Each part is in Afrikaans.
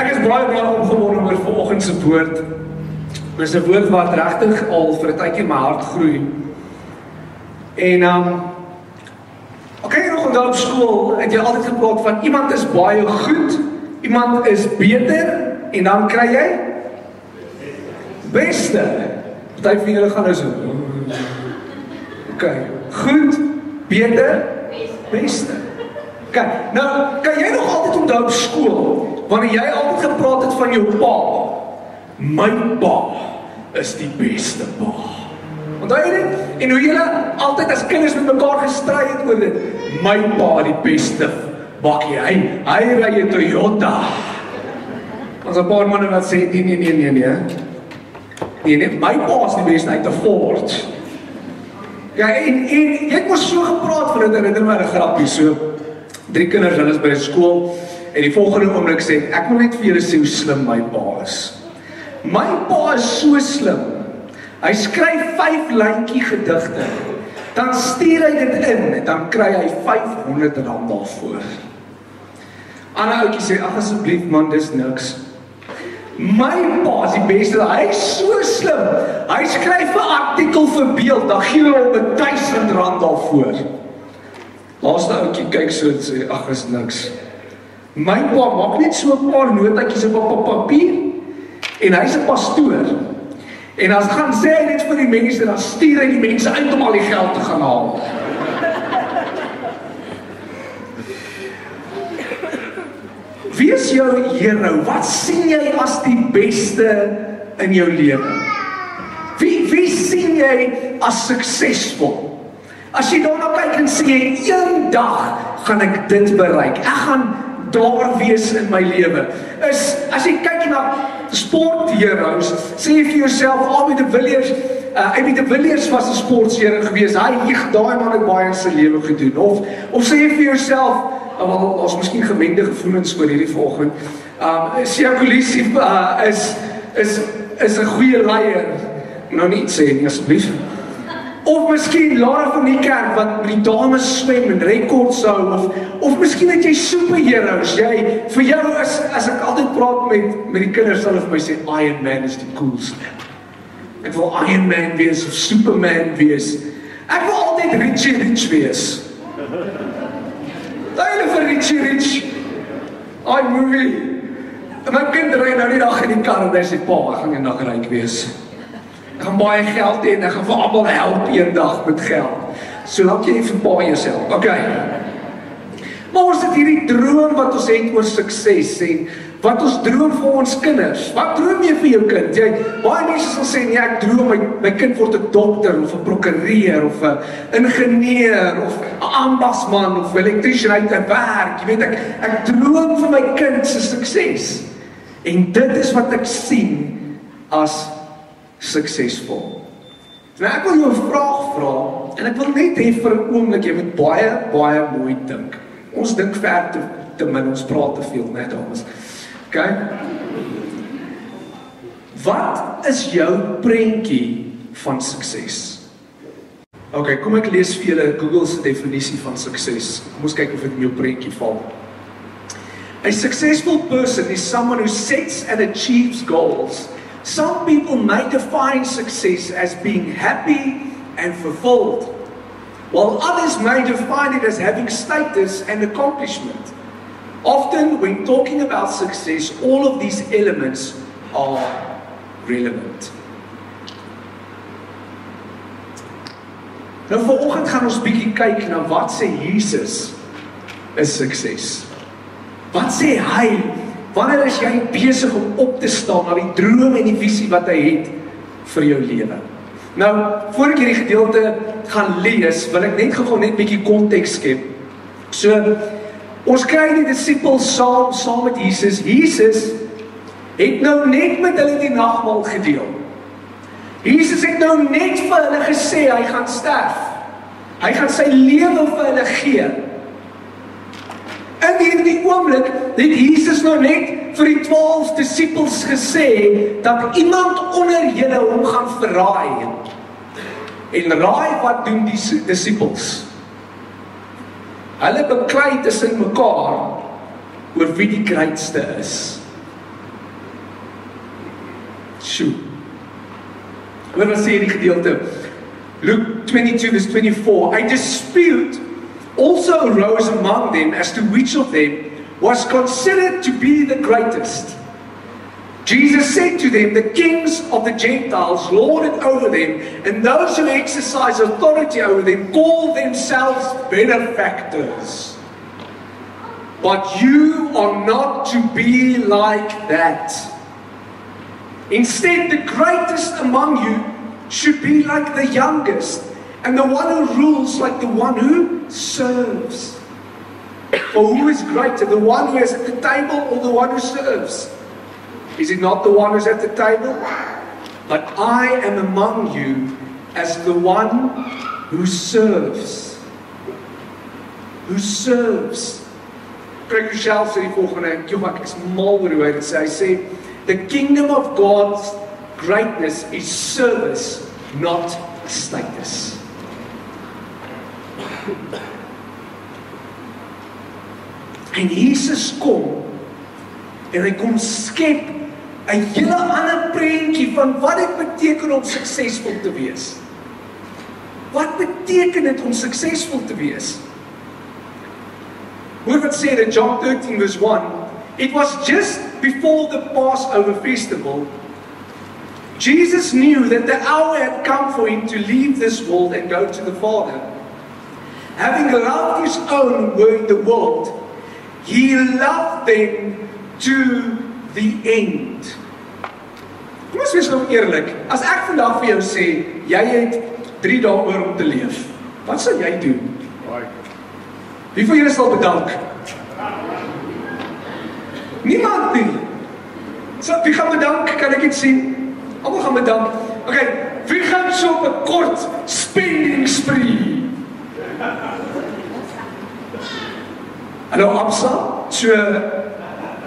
Ek is baie baie opgewonde oor vanoggend se woord. Dit is 'n woord wat regtig al vir 'n tydjie my hart groei. En um Oké, okay, nog onthou op skool het jy altyd gepraat van iemand is baie goed, iemand is beter en dan kry jy beste. Party van julle gaan nou so. OK. Goed, beter, beste. OK. Nou, kan jy nog altyd onthou op skool wanneer jy altyd gepraat het van jou pa? My pa is die beste pa. Onthou jy dit? En hoe julle altyd as kinders met mekaar gestry het oor dit. My pa die beste bakkie. Hy hy ry 'n Toyota. Ons 'n paar manne wat sê nee nee nee nee nee. Nee nee, my pa is die beste uit 'n Ford. Ja, en en ek moes so gepraat van dit herinner my 'n grappie so. Drie kinders hulle is by skool en die volgende oomblik sê ek wil net vir julle sê hoe slim my pa is. My pa is so slim Hy skryf 5 lyntjie gedigte. Dan stuur hy dit in en dan kry hy R500 daarvoor. Ander ouetjie sê ag asseblief man, dis niks. My pa is die beste. Hy's so slim. Hy skryf 'n artikel vir beeld, dan gee hy hom R1000 daarvoor. Laaste ouetjie kyk so en sê ag is niks. My pa maak net so 'n paar notaatjies op papier en hy's 'n pastoor. En as gaan sê hy net vir die mense, dan stuur hy die mense uit om al die geld te gaan haal. Wie is jou hero? Wat sien jy as die beste in jou lewe? Wie wie sien jy as suksesvol? As jy daarna kyk en sê eendag gaan ek dit bereik. Ek gaan daar wees in my lewe. Is as jy kyk na sportheroes, sê jy vir jouself, Abi de Villiers, uh, Abi de Villiers was 'n sporthero gewees. Hy het daai man het baie in sy lewe gedoen. Of of sê jy vir jouself, uh, wel ons miskien gemengde gevoelens oor hierdie volgende. Um Sia Kolisi uh, is is is 'n goeie leier. Nou nie sê nie asseblief. Of miskien Lara van die kerk wat met die dames swem en rekords hou of of miskien het jy superheroes. Jy vir jou is as ek altyd praat met met die kinders hulle vir my sê Iron Man is die coolste. Ek wil Iron Man wees of Superman wees. Ek wil altyd Richie Rich wees. Daai vir Richie Rich. I movie. My kind ry nou die dag in die kar en hy sê pa, ek gaan eendag ryk wees. Gaan baie geld hê en ek gaan vir almal help eendag met geld. Solank jy vir baie jouself. Okay. Maar ons het hierdie droom wat ons het oor sukses en wat ons droom vir ons kinders. Wat droom jy vir jou kind? Jy baie mense sal sê nee, ek droom my my kind word 'n dokter of 'n prokureur of 'n ingenieur of 'n ambagsman of 'n elektriesien uit 'n werk. Jy weet ek ek droom vir my kind se sukses. En dit is wat ek sien as suksesvol. Nou ek wil jou 'n vraag vra en ek wil net hê vir 'n oomblik jy moet baie baie mooi dink. Ons dink ver te te min, ons praat te veel, net dames. OK? Wat is jou prentjie van sukses? OK, kom ek lees vir julle Google se definisie van sukses. Kom ons kyk of dit in jou prentjie val. A successful person is someone who sets and achieves goals Some people may define success as being happy and fulfilled, while others may define it as having status and accomplishment. Often, when talking about success, all of these elements are relevant. Nou vanoggend gaan ons bietjie kyk na wat sê Jesus is sukses. Wat sê hy Wanneer is jy besig om op te staan na die droom en die visie wat hy het vir jou lewe? Nou, voor ek hierdie gedeelte gaan lees, wil ek net gou net 'n bietjie konteks skep. So ons kry die disippels saam saam met Jesus. Jesus het nou net met hulle die nagmaal gedeel. Jesus het nou net vir hulle gesê hy gaan sterf. Hy gaan sy lewe vir hulle gee. In hierdie oomblik het Jesus nou net vir die 12 disippels gesê dat iemand onder julle hom gaan verraai. En raai wat doen die disippels? Hulle beklei tussen mekaar oor wie die grootste is. Sjoe. Hoor wat sê die gedeelte. Luke 22 verse 24. A dispute also arose among them as to which of them was considered to be the greatest. Jesus said to them, The kings of the Gentiles lord it over them, and those who exercise authority over them call themselves benefactors. But you are not to be like that. Instead, the greatest among you should be like the youngest, and the one who rules like the one who serves. For who is greater, the one who is at the table or the one who serves? Is it not the one who's at the table? But I am among you as the one who serves. Who serves. Craig Rochelle sê die volgende, "Joe, ek is mal oor hoe hy dit sê. Hy sê, "The kingdom of God's greatness is service, not status." En Jesus kom en hy kom skep 'n hele ander prentjie van wat dit beteken om suksesvol te wees. Wat beteken dit om suksesvol te wees? Hoor wat sê in John 13 verse 1, it was just before the Passover festival Jesus knew that the hour had come for him to leave this world and go to the Father. Having loved his own were in the world, he loved them to the end. Kom ons wees nou eerlik. As ek vandag vir jou sê jy het 3 dae oor om te leef, wat sal jy doen? Wie van julle sal bedank? Niemand nie. So wie gaan bedank? Kan ek dit sien? Almal gaan bedank. Okay, wie gaan so op 'n kort spending spree? Hallo Absa, so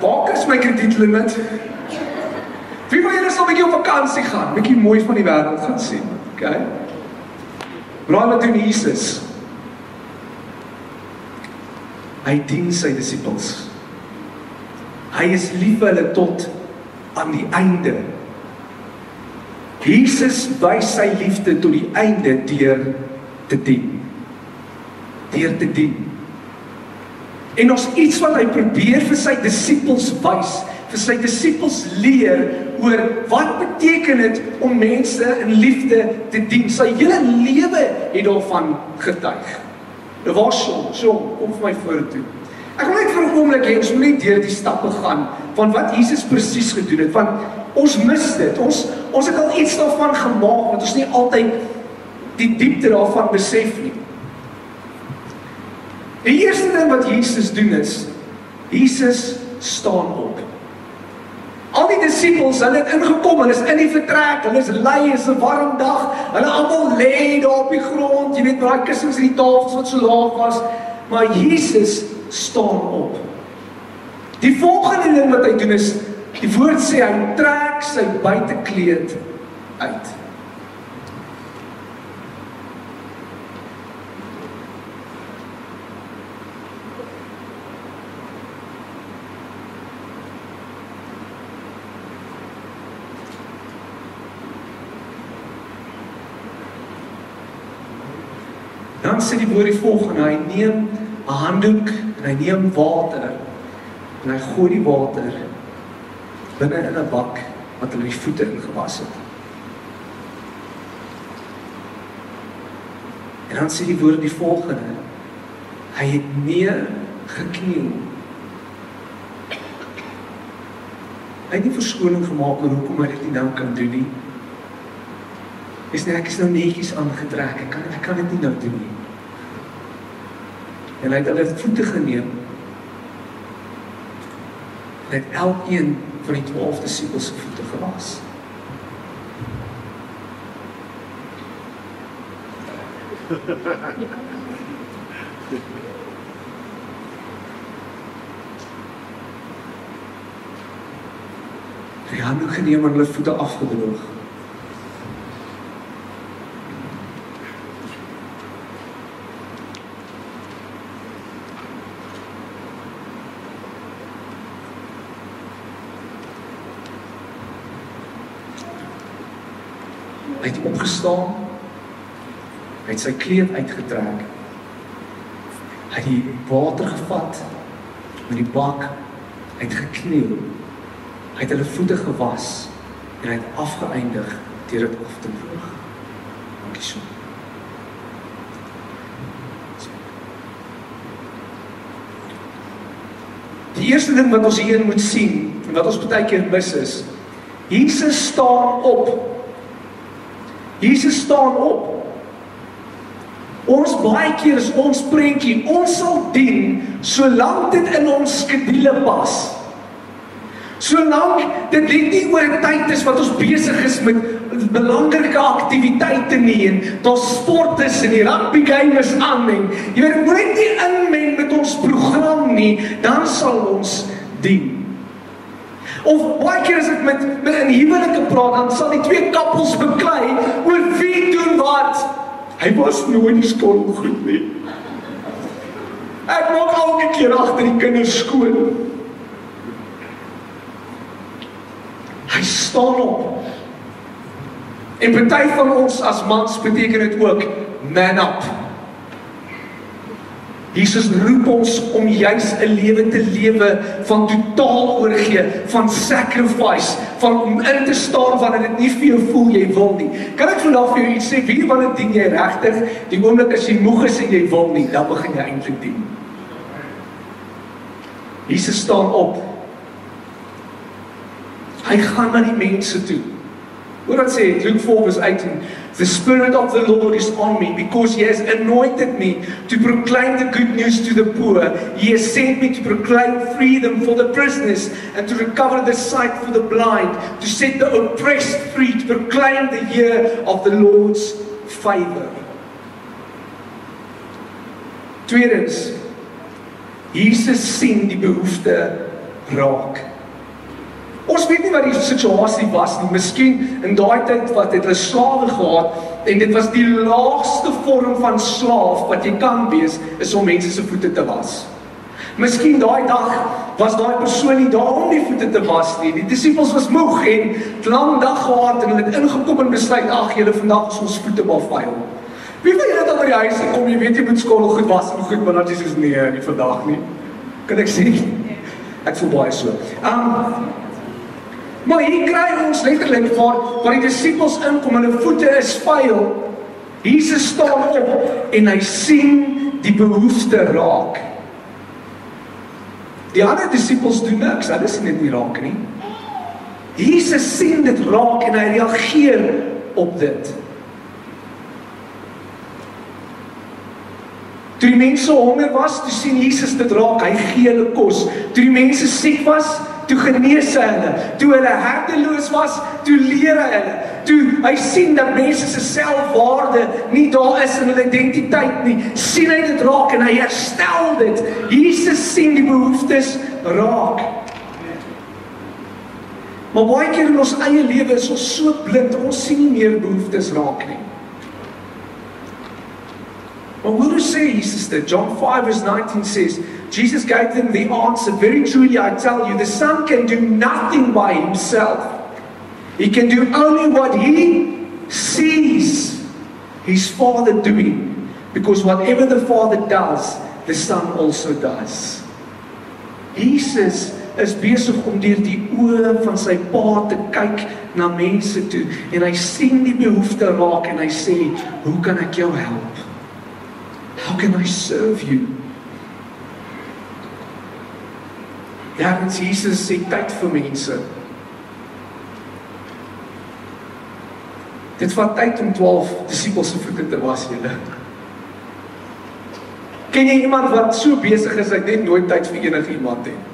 waar is my kredietlimiet? Wie wil julle sal 'n bietjie op vakansie gaan, bietjie mooi van die wêreld gaan sien, okay? Raai wat doen Jesus? Hy dien sy disippels. Hy is lief vir hulle tot aan die einde. Jesus wys sy liefde tot die einde deur te dien. Deur te dien. En ons iets wat hy probeer vir sy disippels wys, vir sy disippels leer oor wat beteken dit om mense in liefde te dien. Sy hele lewe het daarvan getuig. Dit was so, so kom vir my vorentoe. Ek wil net vir 'n oomblik hê ons moet net deur die stappe gaan van wat Jesus presies gedoen het. Want ons mis dit. Ons ons het al iets daarvan gemaak wat ons nie altyd die diepte daarvan besef nie. Die eerste ding wat Jesus doen is Jesus staan op. Al die disippels, hulle het ingekom, hulle is in die vertrek, hulle is lui, is 'n warm dag. Hulle almal lê daar op die grond, jy weet, met daai kussings en die tafels wat so laag was, maar Jesus staan op. Die volgende ding wat hy doen is die woord sê hy trek sy buitekleed uit. Dan sê die woord die volgende, hy neem 'n handdoek en hy neem water en hy gooi die water binne in 'n bak wat hulle die voete ingewas het. En dan sê die woord die volgende: Hy het nie gekniel. Hy het nie verskoning gemaak oor hoekom hy dit nie nou kan doen nie. Is net ek is nou netjies aangetrek. Ek kan ek kan dit nie nou doen nie. En hy het hulle voete geneem. Hy het elkeen van die 12 disippels se voete gewas. Hy het hom geneem en hulle voete afgedroog. Opgestaan. Hy het sy kleed uitgetrek. Hy het die water gevat met die bak uitgekniel. Hy het hulle voete gewas en hy het afgeëindig deur dit af te droog. Dankie so. Die eerste ding wat ons hier moet sien en wat ons baie keer mis is, Jesus staan op. Jesus staan op. Ons baie keer is ons prentjie, ons sal dien solank dit in ons skedule pas. Solank dit net nie oor 'n tyd is wat ons besig is met belangrike aktiwiteite nie en daar sport is en die rugby game is aan en jy weet moet net nie inmeng met ons program nie, dan sal ons dien. Of baie keer as ek met met 'n huwelike praat, dan sal die twee kappels beklei oor wie doen wat. Hy was nooit skoon goed nie. Ek maak elke keer agter die kinders skoon. Hy staan op. En party van ons as mans beteken dit ook man up. Jesus roep ons om juis 'n lewe te lewe van totaal oorgee, van sacrifice, van om in te staan wanneer dit nie vir jou voel jy wil nie. Kan ek vandag vir jou iets sê? Wie wanneer dien jy regtig? Die oomblik as jy moeg is en jy wil nie, dan begin jy eintlik dien. Jesus staan op. Hy gaan na die mense toe. Hoor wat sê Luke 4 verse 18. The spirit of the Lord is on me because he has anointed me to proclaim the good news to the poor. He has sent me to proclaim freedom for the prisoners and to recover the sight for the blind, to set the oppressed free, to proclaim the year of the Lord's favor. Tweedens Jesus sien die behoefte raak. Ons weet nie wat die situasie was nie. Miskien in daai tyd wat het hulle slawe gehad en dit was die laagste vorm van slaaf wat jy kan wees is om mense se voete te was. Miskien daai dag was daai persoon nie daar om die voete te was nie. Die disippels was moeg en 'n lang dag gehad en hulle het ingekom en besluit ag julle vandag ons voete maar vuil. Wie wil julle dan by die huis kom? Jy weet jy moet skool goed was en goed, maar dan is dit nee, nie vandag nie. Kan ek sê? Ek voel baie so. Um Maar hier kry ons letterlik waar waar die disippels inkom en hulle voete is vuil. Jesus staan op en hy sien die behoefte raak. Die ander disippels doen niks, hulle sien dit nie raak nie. Jesus sien dit raak en hy reageer op dit. Toe die mense honger was, toe sien Jesus dit raak, hy gee hulle kos. Toe die mense siek was, toe genees hy hulle. Toe hulle harteloos was, toe leer hy hulle. Toe hy sien dat mense se selfwaarde nie daar is in hulle identiteit nie, sien hy dit raak en hy herstel dit. Jesus sien die behoeftes raak. Maar baie keer in ons eie lewe is ons so blind, ons sien nie meer behoeftes raak nie. Maar hoe sê Jesus dit? John 5 verse 19 says Jesus gave them the answer. Very truly, I tell you, the Son can do nothing by himself. He can do only what he sees his Father doing. Because whatever the Father does, the Son also does. Jesus is besig om deur die oë van sy Pa te kyk na mense toe en hy sien die behoefte raak en hy sê, "Hoe kan ek jou help? How can I serve you?" Ja, en Jesus sê tyd vir mense. Dit vat tyd om 12 disippels se voete te was julle. Ken jy iemand wat so besig is hy net nooit tyd vir enigiemand het?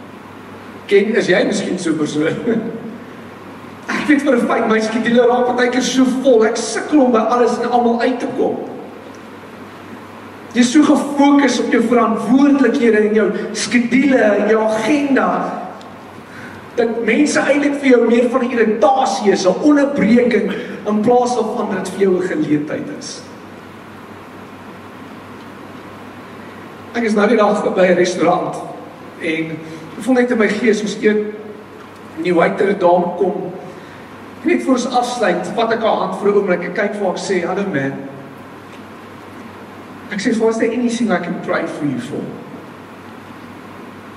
Ken is jy miskien so 'n persoon? Ek weet vir 'n feit my skedule raak partykeer so vol. Ek sukkel om by alles en almal uit te kom. Jy is so gefokus op jou verantwoordelikhede en jou skedule en jou agenda dat mense eintlik vir jou meer van irritasie is, 'n onderbreking in plaas van dat dit vir jou 'n geleentheid is. Ek is nou die dag by 'n restaurant en ek voel net in my gees ons een nuwe waiter dame kom Net voor ons afsluit, vat ek haar hand vir 'n oomblik. Ek kyk vir haar sê, "Hallo man." Ek sê, "Was there anything I can pray for you for?"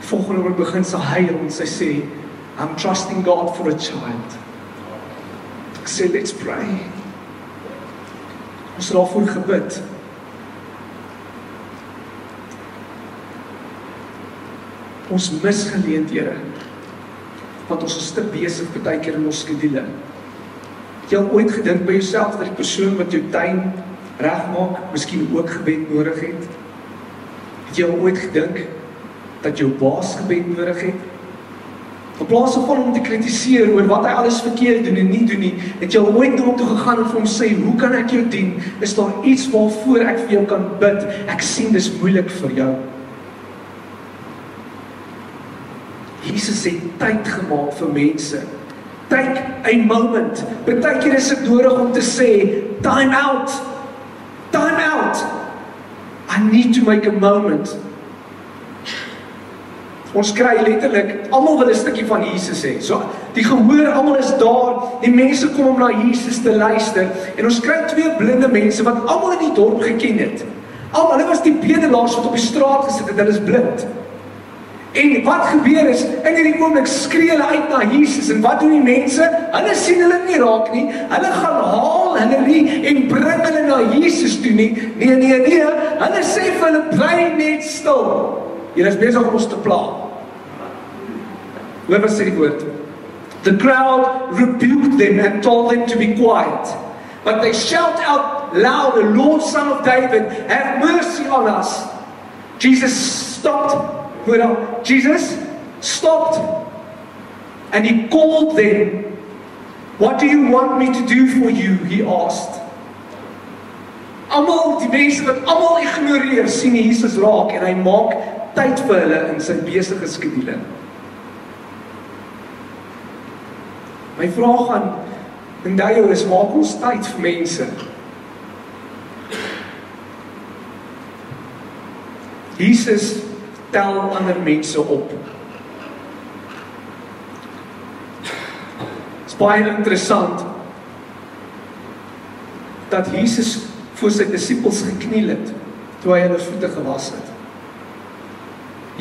Volgende oomblik begin sy huil en sy sê, "I'm trusting God for a child." Ek sê, "Let's pray." Ons het daarvoor gebid. Ons mis geleenthede. Want ons is te besig baie keer in ons skedules. Het jy al ooit gedink by jouself dat die persoon wat jou tuin regmaak, miskien ook gebed nodig het? Het jy ooit gedink dat jou baas gebed nodig het? In plaas van hom te kritiseer oor wat hy alles verkeerd doen en nie doen nie, het jy ooit na hom toe gegaan en vir hom sê, "Hoe kan ek jou dien? Is daar iets waarvoor ek vir jou kan bid? Ek sien dis moeilik vir jou." Jesus het tyd gemaak vir mense. Take a moment. Partykeer is dit nodig om te sê, "Time out. Time out. I need to make a moment." Ons kry letterlik almal wil 'n stukkie van Jesus hê. So die gehoor almal is daar. Die mense kom om na Jesus te luister en ons kry twee blinde mense wat almal in die dorp geken het. Almal, hulle was die bedelaars wat op die straat gesit het. Hulle is blind. En wat gebeur is in hierdie oomblik skree hulle uit na Jesus en wat doen die mense? Hulle sien hulle nie raak nie. Hulle gaan haal hulle nie en bring hulle na Jesus toe nie. Nee nee nee. Hulle sê vir hulle bly net stil. Julle is besig om ons te pla. Hoor wat sê die woord. The crowd rebuked them and told them to be quiet. But they shout out louder, Lord son of David, have mercy on us. Jesus stopped Hoor dan, Jesus stopped and he called them. What do you want me to do for you? He asked. Almal die mense wat almal ignoreer, sien Jesus raak en hy maak tyd vir hulle in sy besige skedule. My vraag aan Ndayo is maak ons tyd vir mense. Jesus tel ander mense op. Dit is baie interessant dat Jesus voor sy disippels gekniel het toe hy hulle voete gewas het.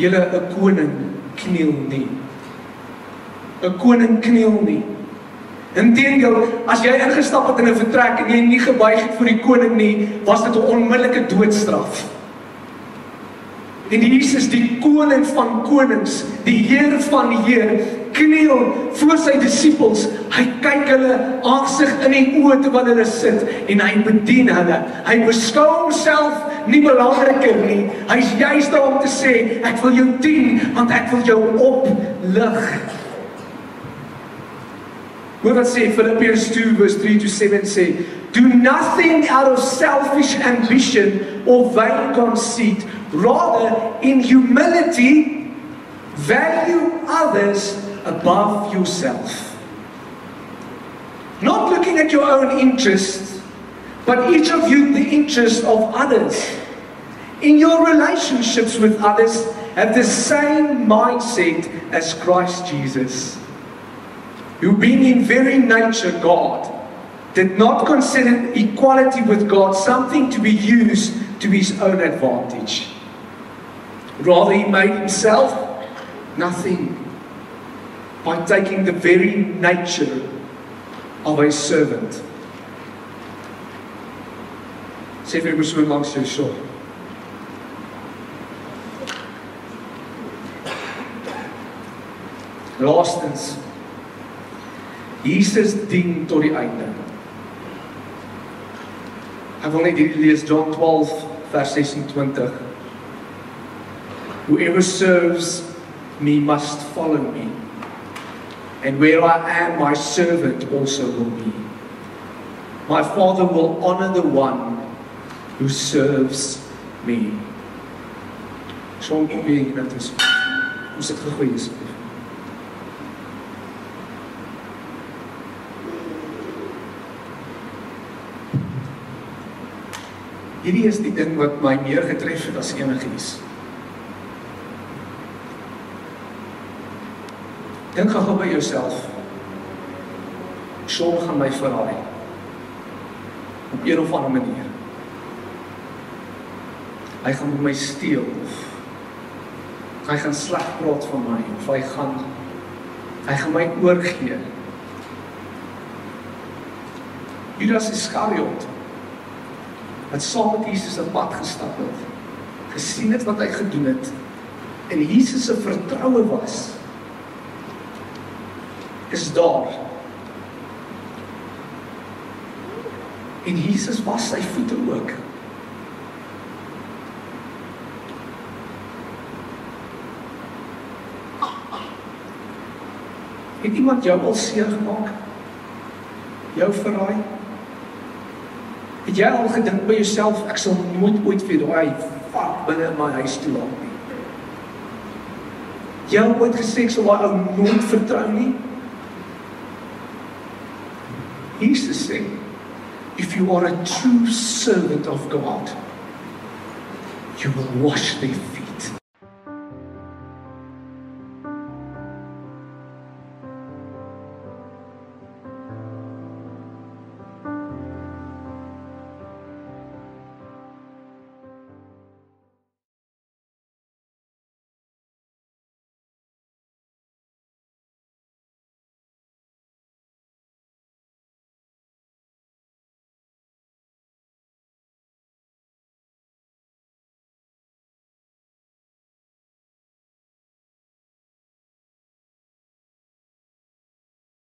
Julle 'n koning kniel nie. 'n Koning kniel nie. Inteendeel, as jy ingestap het in 'n vertrek en jy nie gebuig het vir die koning nie, was dit 'n onmiddellike doodstraf. En Jesus, die koning van konings, die Heer van die Heer, kniel voor sy disippels. Hy kyk hulle aansig in die oë terwyl hulle sit en hy bedien hulle. Hy beskou homself nie belangriker nie. Hy's juist daar om te sê, ek wil jou dien want ek wil jou oplig. Hoor wat sê Filippense 2 vers 3 to 7 sê, do nothing out of selfish ambition or vain conceit Rather, in humility, value others above yourself. Not looking at your own interests, but each of you the interest of others. In your relationships with others, have the same mindset as Christ Jesus, who being in very nature God, did not consider equality with God something to be used to his own advantage. Rather, he made himself nothing by taking the very nature of a servant. Sê vir my so langs jou so. Laastens Jesus dien tot die einde. Ek wil net hierdie lees John 12 vers 26. Whoever serves me must follow me. And where I am, my servant also will be. My Father will honor the one who serves me. Som kom weer hier net is. Ons het gegooi is. Hierdie is die ding wat my meer getref het as enigiets. Dink gou by jouself. Sean gaan my verraai. Op een of ander manier. Hy gaan my steel of hy gaan sleg praat van my of hy gaan hy gaan my oorgee. Judas Iskariot wat saam met Jesus op pad gestap het, gesien het wat hy gedoen het en Jesus se vertroue was is daar. En Jesus was sy voete ook. Het iemand jou al seer gemaak? Jou verraai? Het jy al gedink by jouself ek sal nooit ooit vir daai fuck binne my huis toelaat nie? Jy het ooit gesê ek sal daai ou nooit vertrou nie? Jesus sê if you are a true servant of God you will wash their